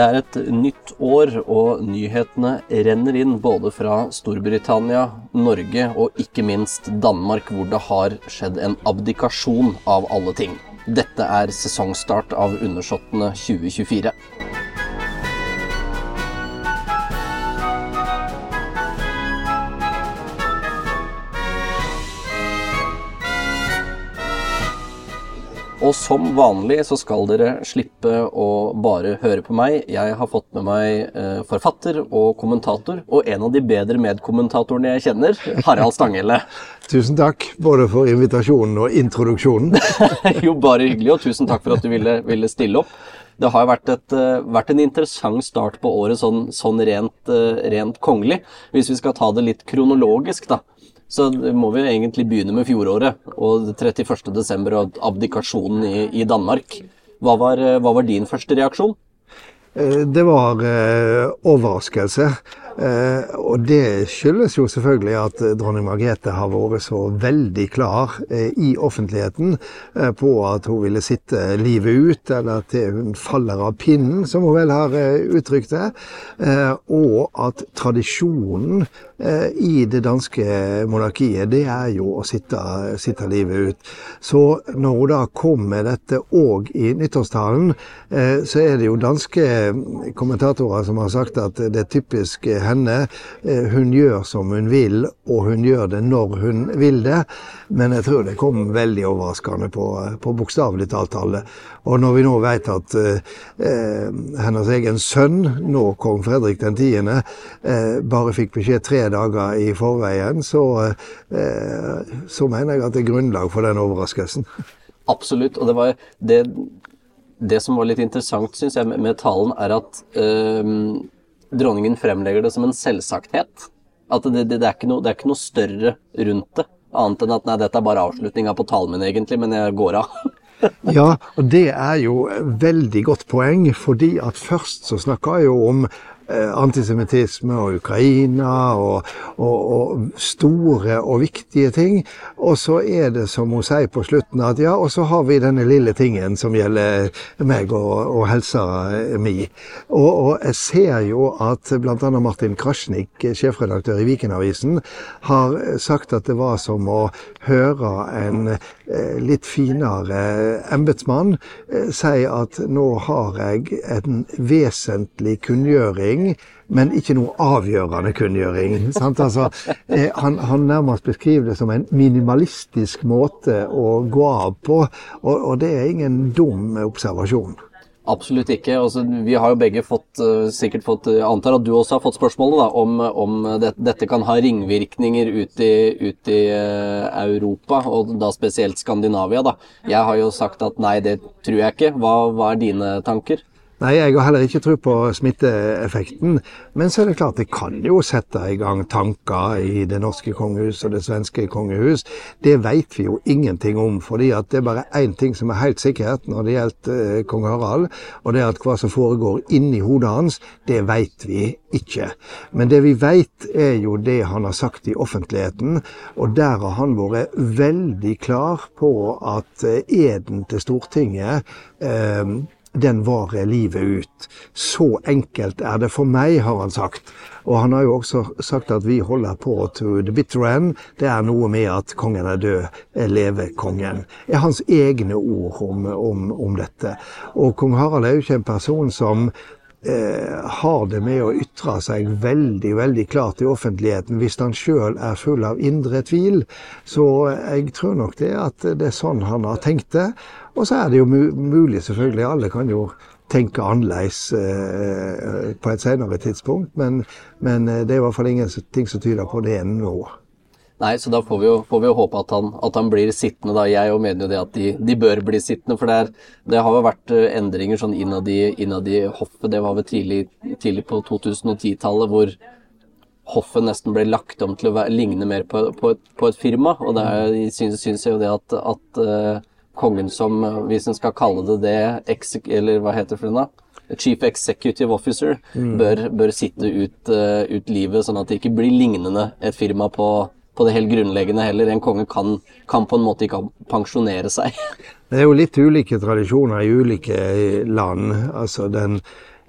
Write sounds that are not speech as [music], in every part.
Det er et nytt år, og nyhetene renner inn både fra Storbritannia, Norge og ikke minst Danmark, hvor det har skjedd en abdikasjon av alle ting. Dette er sesongstart av Undersåttene 2024. Og som vanlig så skal dere slippe å bare høre på meg. Jeg har fått med meg eh, forfatter og kommentator, og en av de bedre medkommentatorene jeg kjenner, Harald Stanghelle. [laughs] Tusen takk, både for invitasjonen og introduksjonen. [laughs] jo, bare hyggelig, og tusen takk for at du ville, ville stille opp. Det har vært, et, uh, vært, en interessant start på året sånn, sånn rent, uh, rent kongelig. Hvis vi skal ta det litt kronologisk, da så må vi egentlig begynne med fjoråret og 31.12. og abdikasjonen i, i Danmark. Hva var, hva var, din første reaksjon? Eh, det var eh, overraskelse. Eh, og det skyldes jo selvfølgelig at dronning Margrethe har vært så veldig klar eh, i offentligheten eh, på at hun ville sitte livet ut, eller til hun faller av pinnen, som hun vel har uttrykt det. Og at tradisjonen i det danske monarkiet, det er jo å sitte, sitte livet ut. Så når hun da kom med dette òg i nyttårstalen, så er det jo danske kommentatorer som har sagt at det er typisk henne. Eh, hun gjør som hun vil, og hun gjør det når hun vil det. Men jeg tror det kom veldig overraskende på, på bokstavelig talt alle. Og når vi nå vet at eh, eh hennes egen sønn, nå kong Fredrik den 10., eh, bare fikk beskjed tre dager i forveien, så, eh, så mener jeg at det er grunnlag for den overraskelsen. Absolutt. Og det var det, det som var litt interessant, syns jeg, med, talen, er at øh, dronningen fremlegger det som en selvsagthet. At det, det, det, er noe, det, er ikke noe, større rundt det. Annet enn at nei, dette er bare avslutninga på talen min, egentlig, men jeg går av. [laughs] ja, og det er jo veldig godt poeng, fordi at først så snakka jeg jo om antisemittisme og Ukraina og, og, og, store og viktige ting. Og så er det som hun sier på slutten, at ja, og så har vi denne lille tingen som gjelder meg og, og helsa mi. Og, og, jeg ser jo at bl.a. Martin Krasjnik, sjefredaktør i Vikenavisen, har sagt at det var som å høre en eh, litt finere embetsmann sier si at nå har jeg en vesentlig kunngjøring, men ikke noe avgjørende kunngjøring. [laughs] Altså, eh, han, han, nærmest beskriver det som en minimalistisk måte å gå av på, og, og det er ingen dum observasjon. Absolutt ikke. Altså, vi har jo begge fått, uh, sikkert fått, jeg antar at du også har fått spørsmålet da, om, om det, dette kan ha ringvirkninger ut i, ut i uh, Europa, og da spesielt Skandinavia. Da. Jeg har jo sagt at nei, det tror jeg ikke. Hva, hva er dine tanker? Nei, jeg har heller ikke tro på smitteeffekten. Men så er det klart, det kan jo sette i gang tanker i det norske kongehus og det svenske kongehus. Det vet vi jo ingenting om. fordi at det er bare én ting som er helt sikkert når det gjelder eh, kong Harald. Og det er at hva som foregår inni hodet hans, det vet vi ikke. Men det vi vet, er jo det han har sagt i offentligheten. Og der har han vært veldig klar på at eh, eden til Stortinget eh, den varer livet ut. Så enkelt er det for meg, har han sagt. Og han har jo også sagt at vi holder på to the bitter end. Det er noe med at kongen er død, leve kongen. Det er hans egne ord om, om, om dette. Og kong Harald er jo ikke en person som Eh, har det med å ytre seg veldig veldig klart i offentligheten hvis han sjøl er full av indre tvil. Så jeg tror nok det at det er sånn han har tenkt det. Og så er det jo mulig, selvfølgelig, alle kan jo tenke annerledes eh, på et senere tidspunkt, men, men, eh, det er i hvert fall ingenting som tyder på det nå. Nei, så da får vi jo, får vi jo håpe at han, at han, blir sittende, da. Jeg jo mener jo det at de, de, bør bli sittende. For det, er, det har jo vært eh, endringer sånn innad i, innad i hoffet. Det var vel tidlig, tidlig på 2010-tallet hvor hoffet nesten ble lagt om til å være, ligne mer på, på, et, på, et, firma. Og det er, syns, jeg jo det at, at kongen som, hvis en skal kalle det det, eller hva heter det for noe? Chief Executive Officer mm. bør, bør, sitte ut, uh, ut, livet, sånn at det ikke blir lignende et firma på, på det helt grunnleggende heller. En konge kan, kan, på en måte ikke pensjonere seg. [laughs] Det er jo litt ulike tradisjoner i ulike land. Altså den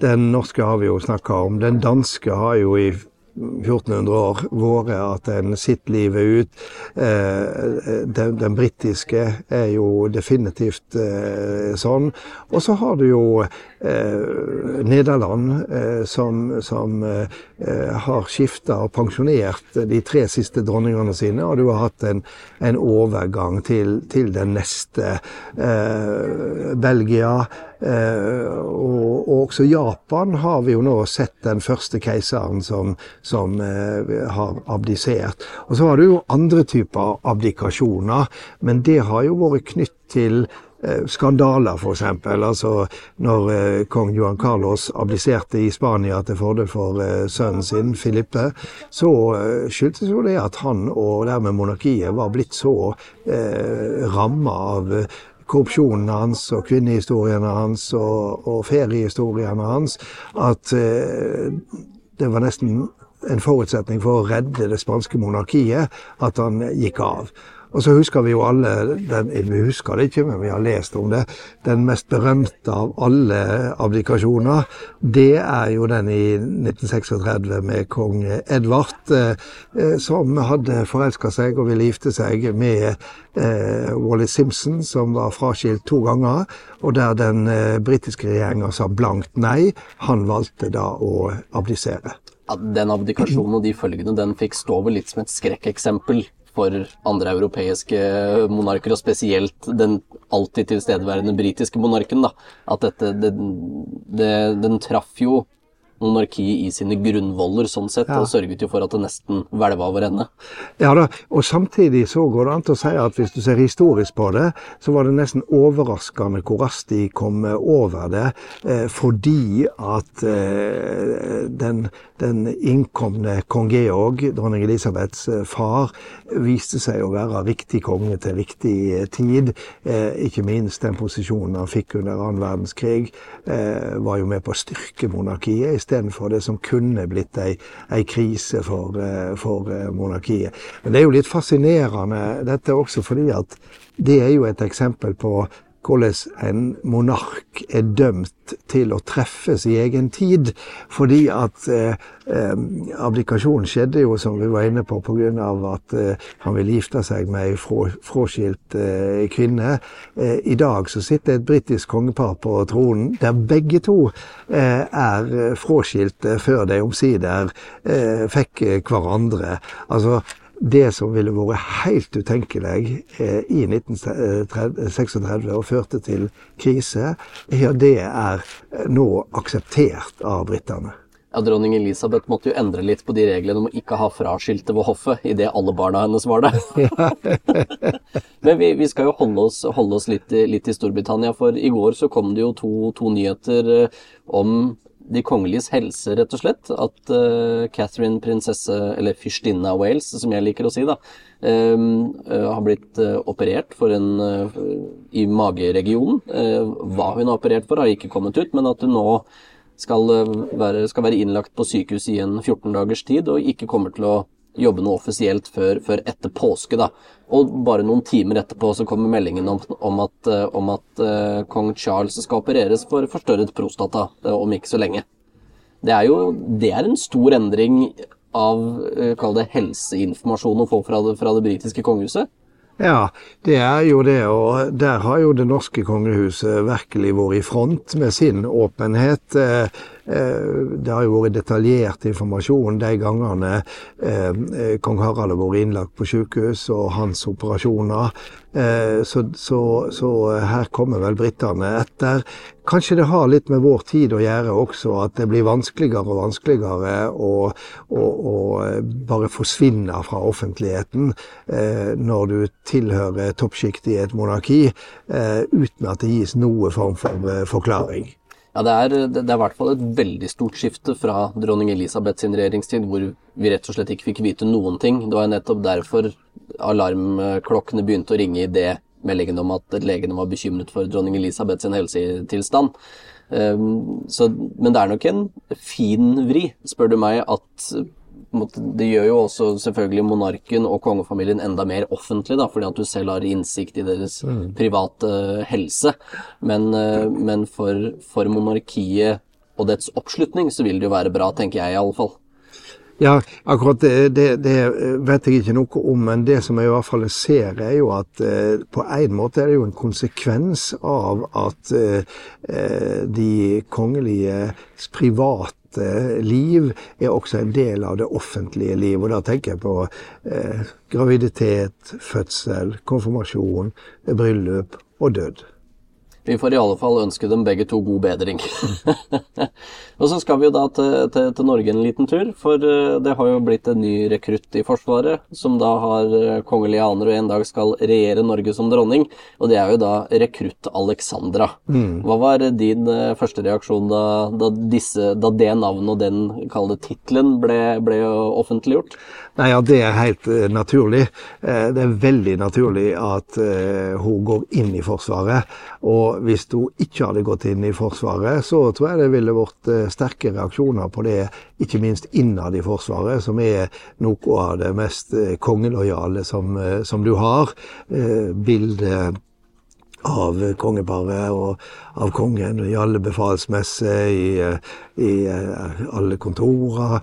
Den norske har vi jo snakka om. Den danske har jo i 1400 år vært at en sitter livet ut. Eh, den, den britiske er jo definitivt eh, sånn. Og så har du jo eh, Nederland som, som har skifta og pensjonert de tre siste dronningene sine, og du har hatt en, en overgang til, til den neste. Belgia Eh, og, og, også Japan har vi jo nå sett den første keiseren som, som eh, har abdisert. Og så har du jo andre typer abdikasjoner, men det har jo vært knytt til eh, skandaler, f.eks. Altså når eh, kong Johan Carlos abdiserte i Spania til fordel for eh, sønnen sin, Filippe, så eh, skyldtes jo det at han og dermed monarkiet var blitt så eh, ramma av korrupsjonen hans og kvinnehistoriene hans og, og feriehistoriene hans at eh, det var nesten en forutsetning for å redde det spanske monarkiet at han gikk av. Og så husker vi jo alle, den, vi husker det ikke, men vi har lest om det, den mest berømte av alle abdikasjoner, det er jo den i 1936 med kong Edvard, eh, som hadde forelska seg og ville gifte seg med eh, Wallis Simpson, som var fraskilt to ganger, og der den eh, britiske regjeringa sa blankt nei. Han valgte da å abdisere. Den abdikasjonen og de følgene den fikk stå vel litt som et skrekkeksempel for andre europeiske monarker, og spesielt den alltid tilstedeværende britiske monarken. da, At dette, det, det, den traff jo monarkiet i sine grunnvoller, sånn sett, ja. og sørget jo for at det nesten hvelva over ende. Ja da, og samtidig så går det an til å si at hvis du ser historisk på det, så var det nesten overraskende hvor raskt de kom over det, eh, fordi at eh, den, den innkomne kong Georg, dronning Elisabeths eh, far, viste seg å være riktig konge til riktig eh, tid. Eh, ikke minst den posisjonen han fikk under annen verdenskrig, eh, var jo med på å styrke monarkiet istedenfor det som kunne blitt ei, ei krise for, eh, for, eh, monarkiet. Men det er jo litt fascinerende dette også fordi at det er jo et eksempel på hvordan en monark er dømt til å treffes i egen tid. Fordi at eh, eh, abdikasjonen skjedde jo, som vi var inne på, pga. at eh, han ville gifte seg med ei fråskilt eh, kvinne. Eh, I dag så sitter et britisk kongepar på tronen der begge to eh, er fråskilte før de omsider fikk hverandre. Altså, det som ville vært helt utenkelig eh, i 1936 og førte til krise, ja, det er nå akseptert av britene. Ja, Dronning Elisabeth måtte jo endre litt på de reglene om å ikke ha fraskilte ved hoffet, idet alle barna hennes var det. [laughs] Men vi, vi, skal jo holde oss, holde oss litt, litt, i Storbritannia, for i går så kom det jo to, to nyheter eh, om de kongeliges helse, rett og slett. At uh, Catherine, prinsesse, eller fyrstinne av Wales, som jeg liker å si, da, um, uh, har blitt uh, operert for en i mageregionen. hva hun har operert for, har ikke kommet ut, men at hun nå skal være, skal være innlagt på sykehus i en 14 dagers tid, og ikke kommer til å jobbe noe offisielt før, før, etter påske. da. Og bare noen timer etterpå så kommer meldingen om, om at, eh, om at uh, kong Charles skal opereres for forstørret prostata uh, om ikke så lenge. Det er jo det er en stor endring av uh, helseinformasjon å få fra det, fra det britiske kongehuset. Ja, det er jo det. Og der har jo det norske kongehuset virkelig vært i front med sin åpenhet. Eh, eh, det har jo vært detaljert informasjon de gangene eh, kong Harald har vært innlagt på sykehus og hans operasjoner. Så, så, så her kommer vel britene etter. Kanskje det har litt med vår tid å gjøre også, at det blir vanskeligere og vanskeligere å, å, å bare forsvinne fra offentligheten når du tilhører toppsjiktet i et monarki, eh, uten at det gis noe form for eh, forklaring. Ja, det er, det er i hvert fall et veldig stort skifte fra dronning Elisabeth sin regjeringstid, hvor vi rett og slett ikke fikk vite noen ting. Det var nettopp derfor alarmklokkene begynte å ringe i det meldingen om at legene var bekymret for dronning Elisabeth sin helsetilstand. Um, så, men det er nok en fin vri, spør du meg, at det gjør jo også selvfølgelig monarken og kongefamilien enda mer offentlig, da, fordi at du selv har innsikt i deres mm. private helse. Men, eh, men for, for, monarkiet og dets oppslutning, så vil det jo være bra, tenker jeg i alle fall. Ja, akkurat det, det, det, vet jeg ikke noe om, men det som jeg i hvert fall ser, er jo at eh, på en måte er det jo en konsekvens av at eh, eh de kongeliges private liv er også en del av det offentlige liv. Og da tenker jeg på eh, graviditet, fødsel, konfirmasjon, bryllup og død. Vi får i alle fall ønske dem begge to god bedring. [laughs] og så skal vi jo da til, til, til, Norge en liten tur, for eh, det har jo blitt en ny rekrutt i Forsvaret, som da har eh, kongelige aner og en dag skal regjere Norge som dronning. Og det er jo da rekrutt Alexandra. Mm. Hva var din eh, første reaksjon da, da, disse, da det navnet og den kalde tittelen ble, ble offentliggjort? Nei, ja, Det er helt naturlig. Det er veldig naturlig at hun går inn i Forsvaret. Og hvis hun ikke hadde gått inn i Forsvaret, så tror jeg det ville vært sterke reaksjoner på det, ikke minst innad i Forsvaret, som er noe av det mest kongelojale som, som du har. Bildet av kongeparet og av kongen i alle befalsmesser, i, i alle kontorer.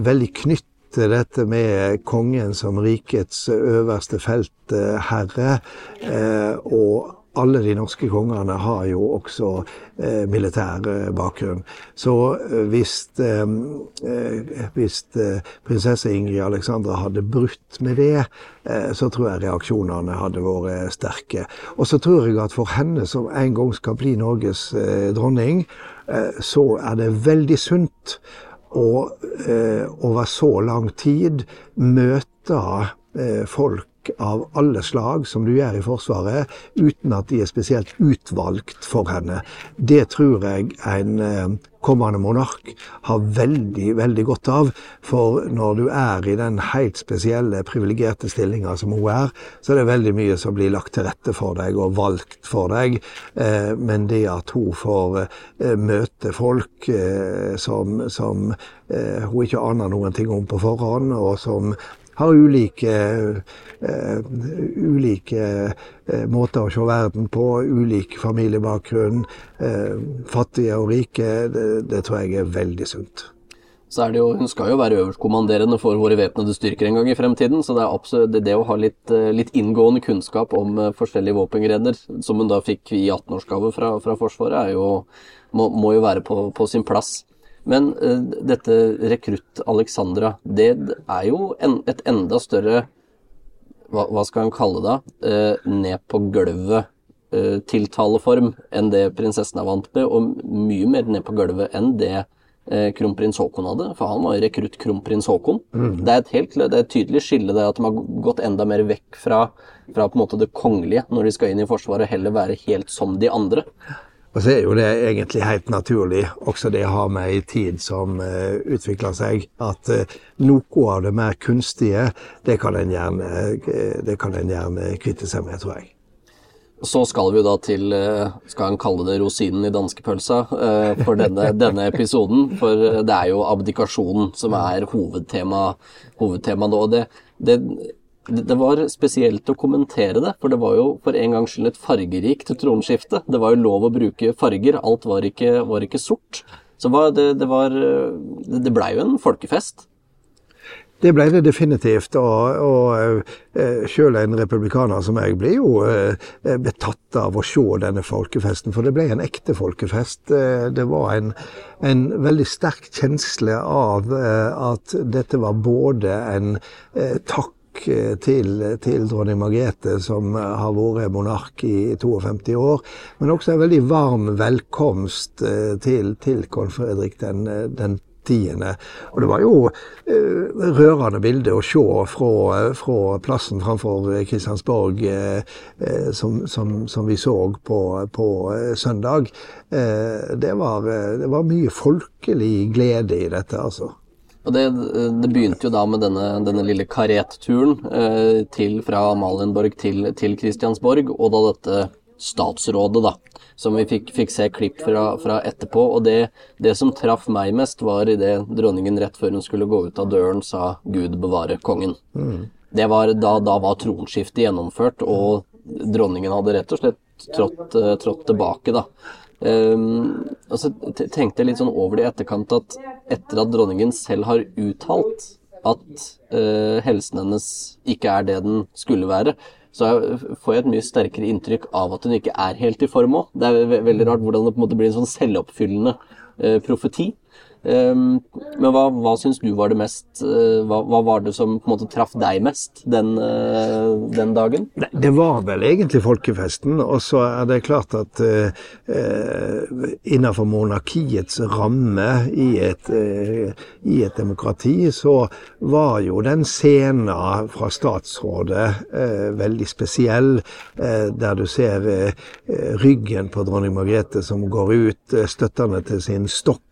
Veldig knytt til dette med kongen som rikets øverste feltherre. Eh, og alle de norske kongene har jo også eh, militær eh, bakgrunn. Så eh, hvis, eh, eh prinsesse Ingrid Alexandra hadde brutt med det, så tror jeg reaksjonene hadde vært sterke. Og så tror jeg at for henne som en gang skal bli Norges dronning, så er det veldig sunt å eh, over så lang tid møte eh, folk av alle slag, som du gjør i Forsvaret, uten at de er spesielt utvalgt for henne. Det tror jeg en eh, kommende monark har veldig, veldig godt av. For når du er i den helt spesielle, privilegerte stillinga som hun er, så er det veldig mye som blir lagt til rette for deg og valgt for deg. Eh, men det at hun får eh, møte folk som, som hun ikke aner noen ting om på forhånd, og som har ulike, uh, ulike uh, måter å se verden på, ulik familiebakgrunn. Uh, fattige og rike. Det, det, tror jeg er veldig sunt. Så er det jo, Hun skal jo være øverstkommanderende for våre væpnede styrker en gang i fremtiden. Så det, er absolutt, det, det å ha litt, litt, inngående kunnskap om forskjellige våpengrener, som hun da fikk i 18-årsgave fra, fra, Forsvaret, jo, må, må jo være på, på sin plass. Men uh, dette rekrutt Alexandra, det er jo en, et enda større hva, hva, skal han kalle det? Uh, ned på gulvet uh, tiltaleform enn det prinsessen er vant med, og mye mer ned på gulvet enn det kronprins Haakon hadde, for han var jo rekrutt kronprins Haakon. Mm. Det, er et helt, det er et tydelig skille det at de har gått enda mer vekk fra, fra på en måte det kongelige når de skal inn i Forsvaret, og heller være helt som de andre. Og så er jo det egentlig helt naturlig, også det har med ei tid som uh, utvikler seg, at uh, noe av det mer kunstige, det kan en gjerne, en gjerne kvitte seg med, tror jeg. Så skal vi da til, skal han kalle det rosinen i danskepølsa, for denne, [laughs] denne, episoden. For det er jo abdikasjonen som er hovedtema, hovedtema nå. Det, det, det var spesielt å kommentere det, for det var jo for en gangs skyld et fargerikt tronskifte. Det var jo lov å bruke farger, alt var ikke, var ikke sort. Så det, det, var Det blei jo en folkefest. Det ble det definitivt, og, og sjøl selv en republikaner som jeg ble jo uh, betatt av å se denne folkefesten, for det ble en ekte folkefest. Uh, det var en, en, veldig sterk kjensle av at dette var både en takk Eh, til, til, dronning Margrethe, som har vært monark i 52 år. Men også en veldig varm velkomst eh, til, til kong Fredrik den, den tiende. Og det var jo eh, rørende bilde å se fra, fra plassen framfor Kristiansborg eh, som, som, som, vi så på, på søndag. Eh, det, var, det var mye folkelig glede i dette, altså. Og det, det, begynte jo da med denne, denne lille karetturen eh, til fra Malienborg til, til Kristiansborg, og da dette statsrådet, da, som vi fikk, fikk se klipp fra, fra etterpå. Og det, det, som traff meg mest, var idet dronningen rett før hun skulle gå ut av døren, sa 'Gud bevare kongen'. Mm. Det var, da, da var tronskiftet gjennomført, og dronningen hadde rett og slett trådt, eh, trådt tilbake, da Um, og så tenkte jeg litt sånn over det i etterkant at etter at dronningen selv har uttalt at uh, helsen hennes ikke er det den skulle være, så får jeg et mye sterkere inntrykk av at hun ikke er helt i form òg. Det er veldig rart hvordan det på en måte blir en sånn selvoppfyllende uh, profeti. Um, men hva, hva syns du var det mest uh, hva, hva, var det som på en måte traff deg mest den, uh, den dagen? Det var vel egentlig folkefesten. Og så er det klart at uh, innenfor monarkiets ramme i et, i et, demokrati, så var jo den scenen fra statsrådet veldig spesiell. der du ser ryggen på dronning Margrethe som går ut støttende til sin stokk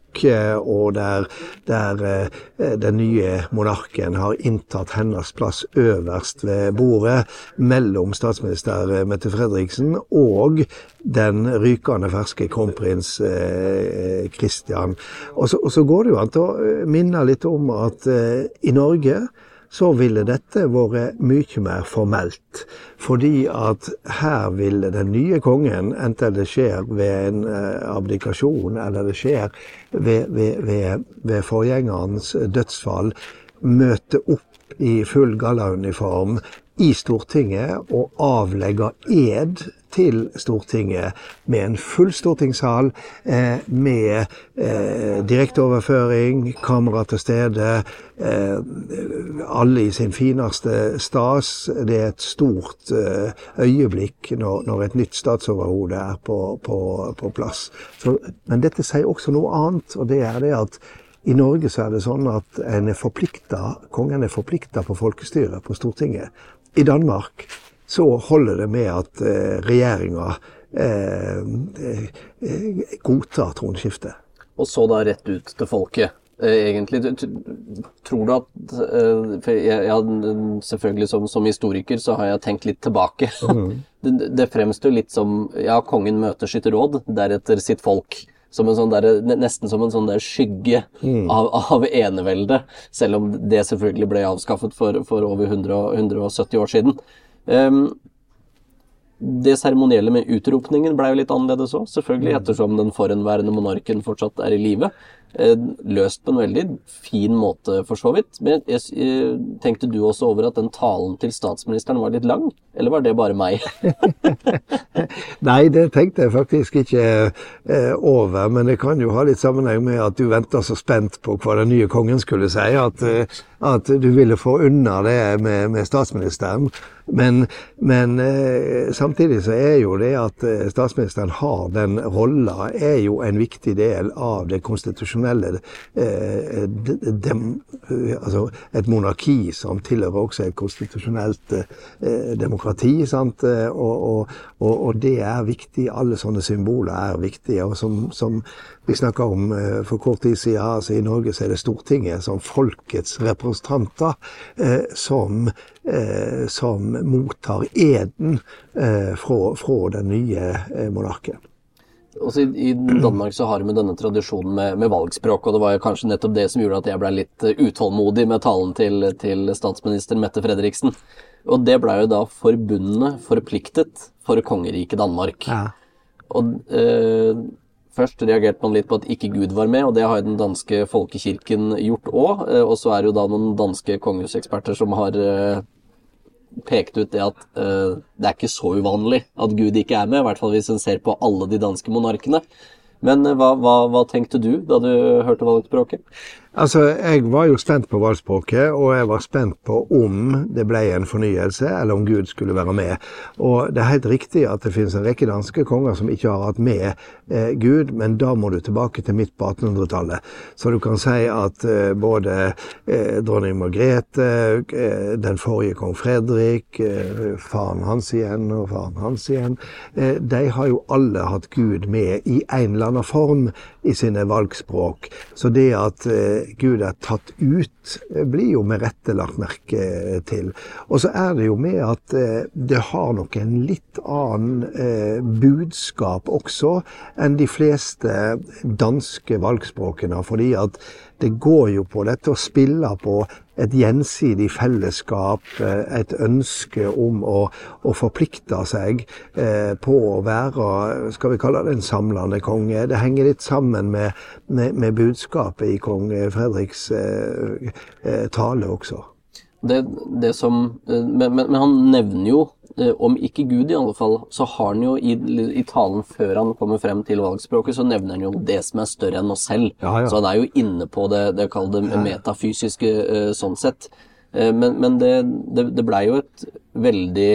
og der, der eh, den nye monarken har inntatt hennes plass øverst ved bordet mellom statsminister Mette Fredriksen og den rykende ferske kronprins Kristian. Christian. Og og så går det jo an å minne litt om at eh, i Norge så ville dette vært mye mer formelt. Fordi at her ville den nye kongen, enten det skjer ved en eh, abdikasjon eller det skjer ved, ved, ved, ved forgjengerens dødsfall, møte opp i full gallauniform i Stortinget og avlegge ed til Stortinget med en full stortingssal, eh, med eh, direkteoverføring, kamera til stede, eh, alle i sin fineste stas. Det er et stort eh, øyeblikk når, et nytt statsoverhode er på, på, på plass. Så, men dette sier også noe annet, og det er det at i Norge så er det sånn at en er kongen er forplikta på folkestyret, på Stortinget. I Danmark så holder det med at eh, regjeringa eh, eh, godtar tronskiftet. Og så da rett ut til folket. Egentlig, tror du at For jeg, jeg, selvfølgelig som, som, historiker så har jeg tenkt litt tilbake. Mm. [laughs] det, det fremstår litt som ja, kongen møter sitt råd, deretter sitt folk som en sånn der, nesten som en sånn der skygge mm. av, av eneveldet. Selv om det selvfølgelig ble avskaffet for, for over 100, 170 år siden. Um, det seremonielle med utropningen ble jo litt annerledes òg, selvfølgelig, mm. ettersom den forhenværende monarken fortsatt er i live. Eh, løst på en veldig fin måte, for så vidt. Men jeg, jeg, tenkte du også over at den talen til statsministeren var litt lang? Eller var det bare meg? [laughs] Nei, det tenkte jeg faktisk ikke eh, over. Men det kan jo ha litt sammenheng med at du venta så spent på hva den nye kongen skulle si, at, eh, at du ville få unna det med, med statsministeren. Men, men eh, samtidig så er jo det at eh, statsministeren har den rolla, er jo en viktig del av det konstitusjonelle konstitusjonelle eh, dem, altså Et monarki som tilhører også et konstitusjonelt eh, demokrati. Eh, og, og, og, og, det er viktig. Alle sånne symboler er viktige. Og som, som vi snakka om eh, for kort tid siden, altså i Norge så er det Stortinget som folkets representanter eh, som, eh, som mottar eden fra, fra den nye monarken. Også i, i, Danmark så har vi denne tradisjonen med, med, valgspråk, og det var kanskje nettopp det som gjorde at jeg ble litt eh, utålmodig med talen til, til statsminister Mette Fredriksen. Og det blei jo da forbundet, forpliktet, for kongeriket Danmark. Ja. Og eh, først reagerte man litt på at ikke Gud var med, og det har jo den danske folkekirken gjort òg. Eh, og så er det jo da noen danske kongehuseksperter som har eh, pekt ut det at uh, det er ikke så uvanlig at Gud ikke er med, i hvert fall hvis en ser på alle de danske monarkene. Men uh, hva, hva, hva, tenkte du da du hørte valgspråket? Altså, Jeg var jo spent på valgspråket, og jeg var spent på om det ble en fornyelse, eller om Gud skulle være med. Og det er helt riktig at det finnes en rekke danske konger som ikke har hatt med eh, Gud, men da må du tilbake til midt på 1800-tallet. Så du kan si at eh, både eh, dronning Margrethe, eh, den forrige kong Fredrik, eh, faren hans igjen og faren hans igjen, eh, de har jo alle hatt Gud med i en eller annen form i sine valgspråk. Så det at Gud er tatt ut, eh, blir jo med rette lagt merke til. Og så er det jo med at eh, det har nok en litt annen eh, budskap også enn de fleste danske valgspråkene. Fordi at det går jo på dette å spille på et gjensidig fellesskap, eh, et ønske om å, å forplikte seg eh, på å være skal vi kalle det en samlende konge. Det henger litt sammen med, med, med budskapet i kong Fredriks eh, eh, tale også. Det, det som, men, men, han nevner jo, om ikke Gud i alle fall, så har han jo i, i, talen før han kommer frem til valgspråket, så nevner han jo det som er større enn oss selv. Ja, ja. Så han er jo inne på det, det kall det metafysiske sånn sett. Men, men det, det, det blei jo et veldig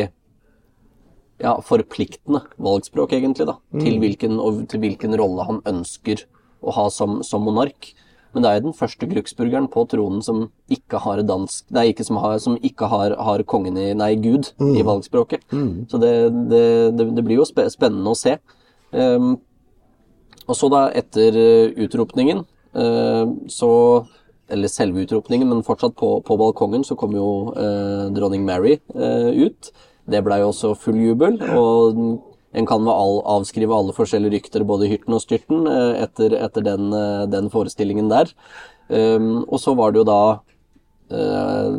ja, forpliktende valgspråk, egentlig, da. Mm. Til, hvilken, til hvilken rolle han ønsker å ha som, som monark. Men det er jo den første Glucksburgeren på tronen som ikke har dansk Nei, ikke som, har, som ikke har, har, kongen i Nei, Gud mm. i valgspråket. Mm. Så det, det, det, det, blir jo spennende å se. Um, og så da, etter eh, utropningen, uh, så Eller selve utropningen, men fortsatt på, på balkongen, så kom jo uh, dronning Mary uh, ut. Det blei også full jubel. og en kan vel avskrive alle forskjellige rykter, både hyrten og styrten, eh, etter, etter den, eh, den, forestillingen der. Um, og så var det jo da uh,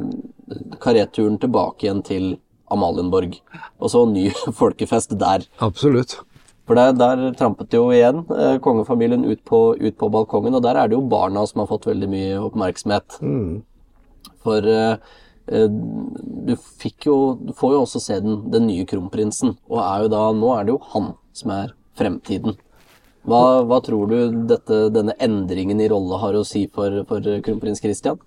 karetturen tilbake igjen til Amalienborg. Og så ny [laughs] folkefest der. Absolutt. For der, der trampet jo igjen uh, kongefamilien ut på, ut på, balkongen, og der er det jo barna som har fått veldig mye oppmerksomhet. Mm. For Eh, du fikk jo Du får jo også se den, den nye kronprinsen, og er da Nå er det jo han som er fremtiden. Hva, hva tror du dette, denne endringen i rolle har å si for, for kronprins Christian?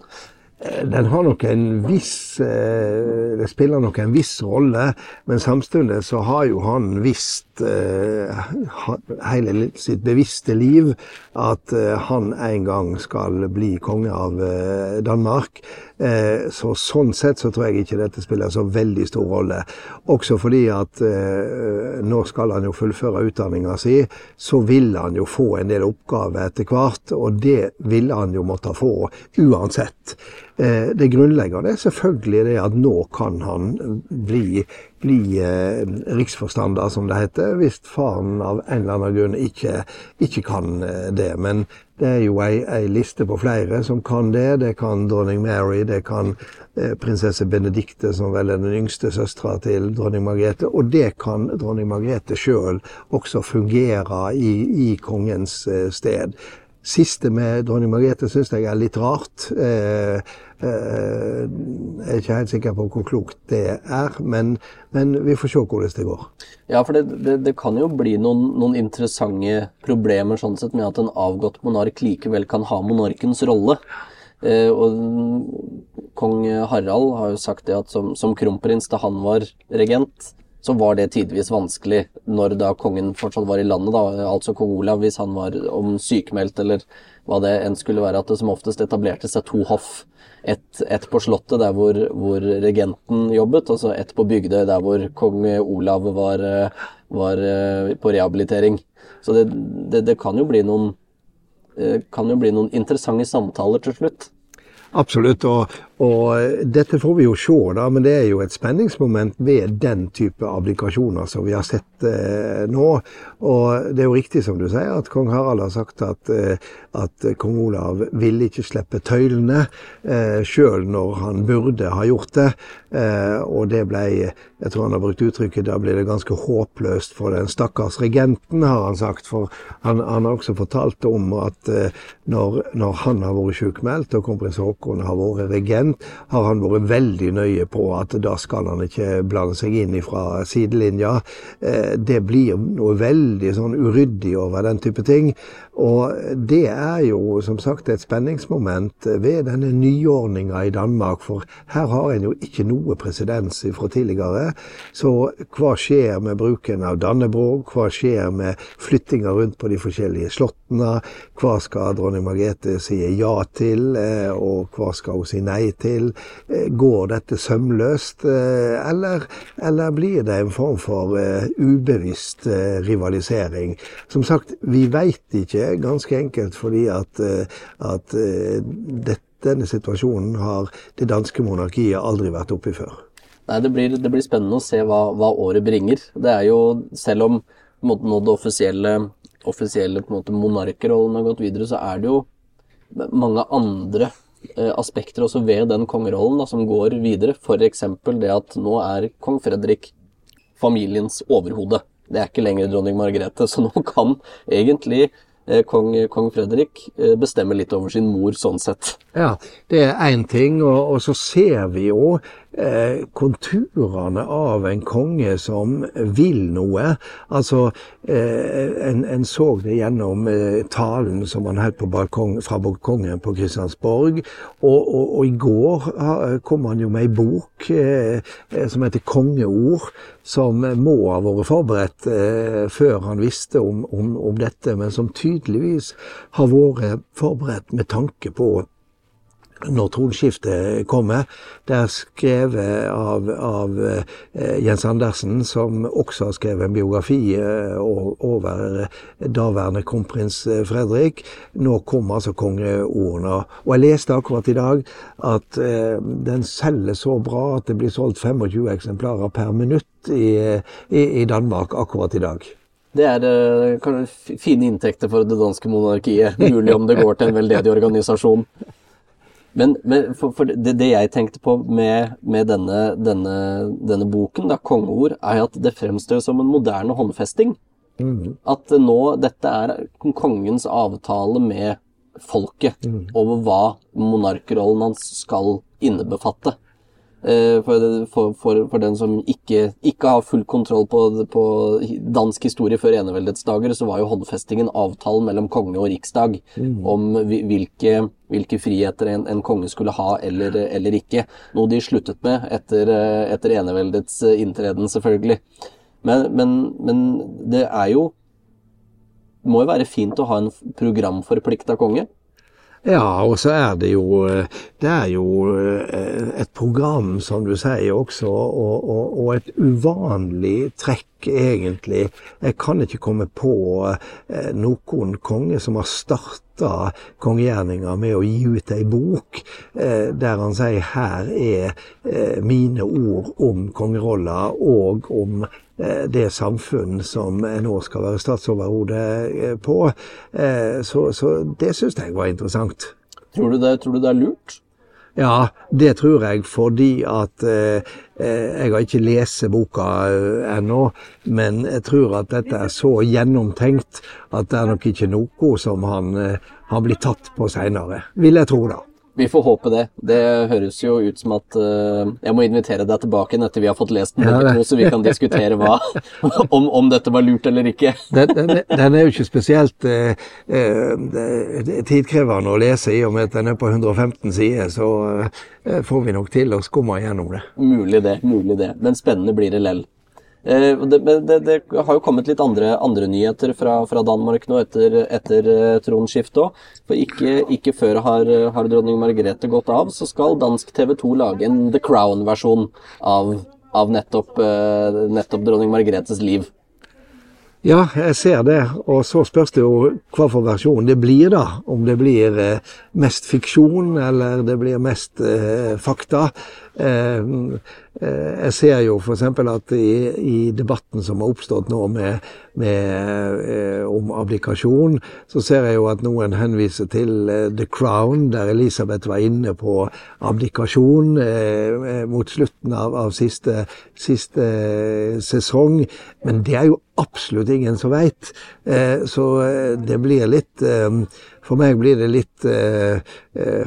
Eh, den har nok en viss eh, Det spiller nok en viss rolle, men samtidig så har jo han visst eh, hele sitt bevisste liv at han en gang skal bli konge av Danmark. Så sånn sett så tror jeg ikke dette spiller så veldig stor rolle. Også fordi at nå skal han jo fullføre utdanninga si, så vil han jo få en del oppgaver etter hvert, og det ville han jo måtte få uansett. Eh, det grunnleggende er selvfølgelig det at nå kan han bli, bli eh, riksforstander, som det heter, hvis faren av en eller annen grunn ikke, ikke kan eh, det. Men det er jo ei, ei, liste på flere som kan det. Det kan dronning Mary, det kan prinsesse Benedicte, som vel er den yngste søstera til dronning Margrethe. Og det kan dronning Margrethe sjøl også fungere i, i kongens sted. Siste med dronning Margrethe syns jeg er litt rart. Eh, jeg er ikke helt sikker på hvor klokt det er, men, men vi får se hvordan det går. Ja, for det, det, det kan jo bli noen, noen, interessante problemer sånn sett med at en avgått monark likevel kan ha monarkens rolle. Eh, og kong Harald har jo sagt det at som, som kronprins da han var regent, så var det tidvis vanskelig når da kongen fortsatt var i landet, da, altså kong Olav, hvis han var om sykemeldt eller hva det enn skulle være, at det som oftest etablerte seg to hoff. Ett et på Slottet, der hvor, hvor, regenten jobbet, og så ett på Bygdøy, der hvor kong Olav var, var eh, på rehabilitering. Så det, det, det kan, jo noen, eh, kan jo bli noen interessante samtaler til slutt. Absolutt, og, og, dette får vi jo se, da, men det er jo et spenningsmoment ved den type abdikasjoner som vi har sett eh, nå. Og det er jo riktig som du sier, at kong Harald har sagt at, eh, at kong Olav ville ikke slippe tøylene, eh, sjøl når han burde ha gjort det. Eh, og det ble, jeg tror han har brukt uttrykket, da blir det ganske håpløst for den stakkars regenten, har han sagt. For han, han har også fortalt om at eh, når, når, han har vært sjukmeldt og kronprins Haakon har vært regent, har han vært veldig nøye på at da skal han ikke blande seg inn fra sidelinja. Eh, det blir noe veldig sånn uryddig over den type ting. Og det er jo som sagt et spenningsmoment ved denne nyordninga i Danmark, for her har en jo ikke noe presedens fra tidligere. Så hva skjer med bruken av Dannebrog? Hva skjer med flyttinga rundt på de forskjellige slottene? Hva skal dronning Margrethe si ja til, eh, og hva skal hun si nei til? Eh, går dette sømløst, eh, eller, eller blir det en form for ubevisst rivalisering? Som sagt, vi veit ikke ganske enkelt fordi at, eh, at eh, det, denne situasjonen har det danske monarkiet aldri vært oppi før. Nei, det blir, det blir, spennende å se hva, hva, året bringer. Det er jo, selv om nå det offisielle, offisielle monarkerrollen har gått videre, så er det jo mange andre eh, aspekter også ved den kongerollen da, som går videre. F.eks. det at nå er kong Fredrik familiens overhode. Det er ikke lenger dronning Margrethe, så nå kan egentlig kong, kong, Fredrik bestemmer litt over sin mor sånn sett. Ja, det er én ting, og, og, så ser vi jo eh, konturene av en konge som vil noe. Altså, eh, en, en, så det gjennom eh, talen som han holdt balkong, fra balkongen på Kristiansborg. Og, og, og, i går kom han jo med ei bok eh, som heter 'Kongeord', som må ha vært forberedt eh, før han visste om, om, om dette, men som tydeligvis har vært forberedt med tanke på når tronskiftet kommer. Det er skrevet av, av eh, Jens Andersen, som også har skrevet en biografi eh, over daværende kronprins eh, Fredrik. Nå kom altså kongeordene. Og jeg leste akkurat i dag at den selger så bra at det blir solgt 25 eksemplarer per minutt i, i, i Danmark akkurat i dag. Det er fine inntekter for det danske monarkiet. Mulig om det går til en veldedig organisasjon. [laughs] Men, men for, for det, det, jeg tenkte på med, med denne, denne, denne, boken, da, 'Kongeord', er at det fremstår som en moderne håndfesting. Mm. At nå dette er kongens avtale med folket mm. over hva monarkrollen hans skal innebefatte. Eh, for, for, for, for, den som ikke, ikke, har full kontroll på, på, dansk historie før eneveldets dager, så var jo håndfestingen avtalen mellom konge og riksdag mm. om hvilke, hvilke friheter en, en, konge skulle ha eller, eller, ikke. Noe de sluttet med etter, etter eneveldets inntreden, selvfølgelig. Men, men, men det er jo Det må jo være fint å ha en programforplikta konge. Ja, og så er det jo eh, Det er jo eh, et program, som du sier også, og, og, og et uvanlig trekk, egentlig. Jeg kan ikke komme på eh, noen konge som har starta kongegjerninga med å gi ut ei bok der han sier her er mine ord om kongerolla og om det samfunn som jeg nå skal være statsoverhode eh, på. Eh, så, så det syns jeg var interessant. Tror du, det, tror du det er lurt? Ja, det tror jeg fordi at eh, Jeg har ikke lest boka ennå, men jeg tror at dette er så gjennomtenkt at det er nok ikke noe som han, han blir tatt på seinere. Vil jeg tro, da. Vi får håpe det. Det høres jo ut som at uh, jeg må invitere deg tilbake etter vi har fått lest den, ja, så vi kan diskutere hva, [laughs] om, om, dette var lurt eller ikke. den, den, den, er jo ikke spesielt uh, uh, tidkrevende å lese, i og med at den er på 115 sider. Så får vi nok til å skumme gjennom det. Mulig det, mulig det. Men spennende blir det lell. Eh, det, det, det, har jo kommet litt andre, andre nyheter fra, fra, Danmark nå etter, etter uh, tronskiftet òg. For ikke, ikke før har, har, dronning Margrethe gått av, så skal dansk TV 2 lage en The Crown-versjon av, av nettopp, uh, nettopp, dronning Margrethes liv. Ja, jeg ser det. Og så spørs det jo hva for versjon det blir, da. Om det blir mest fiksjon, eller det blir mest fakta. Eh, eh, jeg ser jo f.eks. at i, i, debatten som har oppstått nå med, med, eh, om abdikasjon, så ser jeg jo at noen henviser til The Crown, der Elisabeth var inne på abdikasjon mot slutten av, av siste, siste, sesong. Men det er jo absolutt ingen som veit. Så det blir litt For meg blir det litt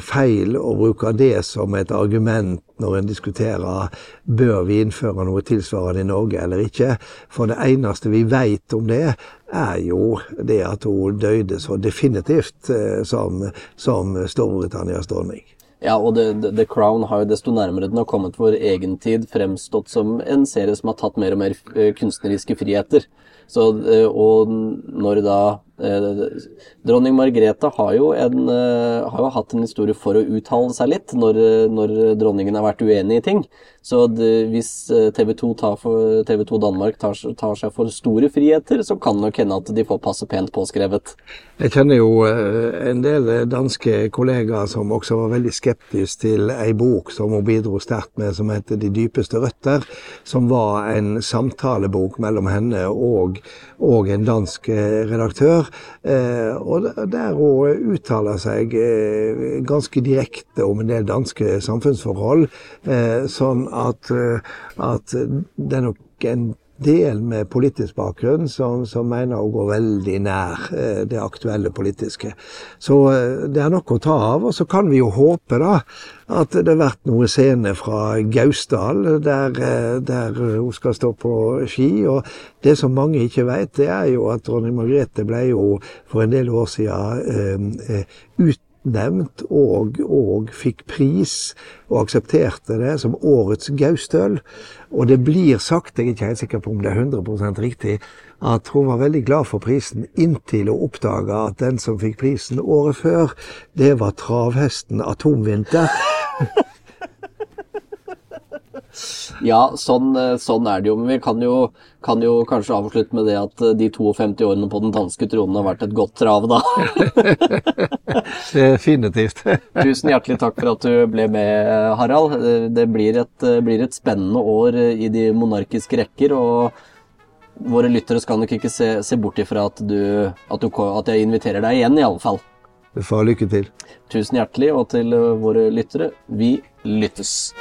feil å bruke det som et argument når en diskuterer bør vi innføre noe tilsvarende i Norge eller ikke. For det eneste vi vet om det, er jo det at hun døde så definitivt eh, som, som Storbritannias dronning. Ja, og The, The, Crown har jo desto nærmere den har kommet vår egen tid, fremstått som en serie som har tatt mer og mer eh, kunstneriske friheter. Så, eh, og når da Eh, dronning Margrethe har jo, en, eh, har jo, hatt en historie for å uttale seg litt når, når dronningen har vært uenig i ting. Så det, hvis TV 2, for, TV 2 Danmark tar, tar, seg for store friheter, så kan nok hende at de får passe pent påskrevet. Jeg kjenner jo en del danske kollegaer som også var veldig skeptiske til ei bok som hun bidro sterkt med, som heter De dypeste røtter, som var en samtalebok mellom henne og og en dansk redaktør. Og der hun uttaler seg ganske direkte om en del danske samfunnsforhold. Sånn at, at det er nok en del med politisk bakgrunn som, som, mener å gå veldig nær eh, det aktuelle politiske. Så eh, det er nok å ta av. Og så kan vi jo håpe da at det har vært noen scener fra Gausdal der, eh, der, hun skal stå på ski. Og det som mange ikke vet, det er jo at dronning Margrethe ble jo for en del år siden eh, ut nevnt og, og fikk pris, og aksepterte det som årets Gaustøl. Og det blir sagt, jeg er ikke helt sikker på om det er 100% riktig, at hun var veldig glad for prisen inntil hun oppdaga at den som fikk prisen året før, det var travhesten Atomvinter. [laughs] Ja, sånn, eh, sånn, er det jo. Men vi kan jo, kan jo, kanskje avslutte med det at eh, de 52 årene på den danske tronen har vært et godt trav, da. [laughs] Definitivt. [laughs] Tusen hjertelig takk for at du ble med, Harald. Eh, det blir et, blir et spennende år i de monarkiske rekker. og Våre lyttere skal nok ikke se, se bort ifra at, du, at, du, at jeg inviterer deg igjen, i alle fall. Du får lykke til. Tusen hjertelig, og til våre lyttere, vi lyttes.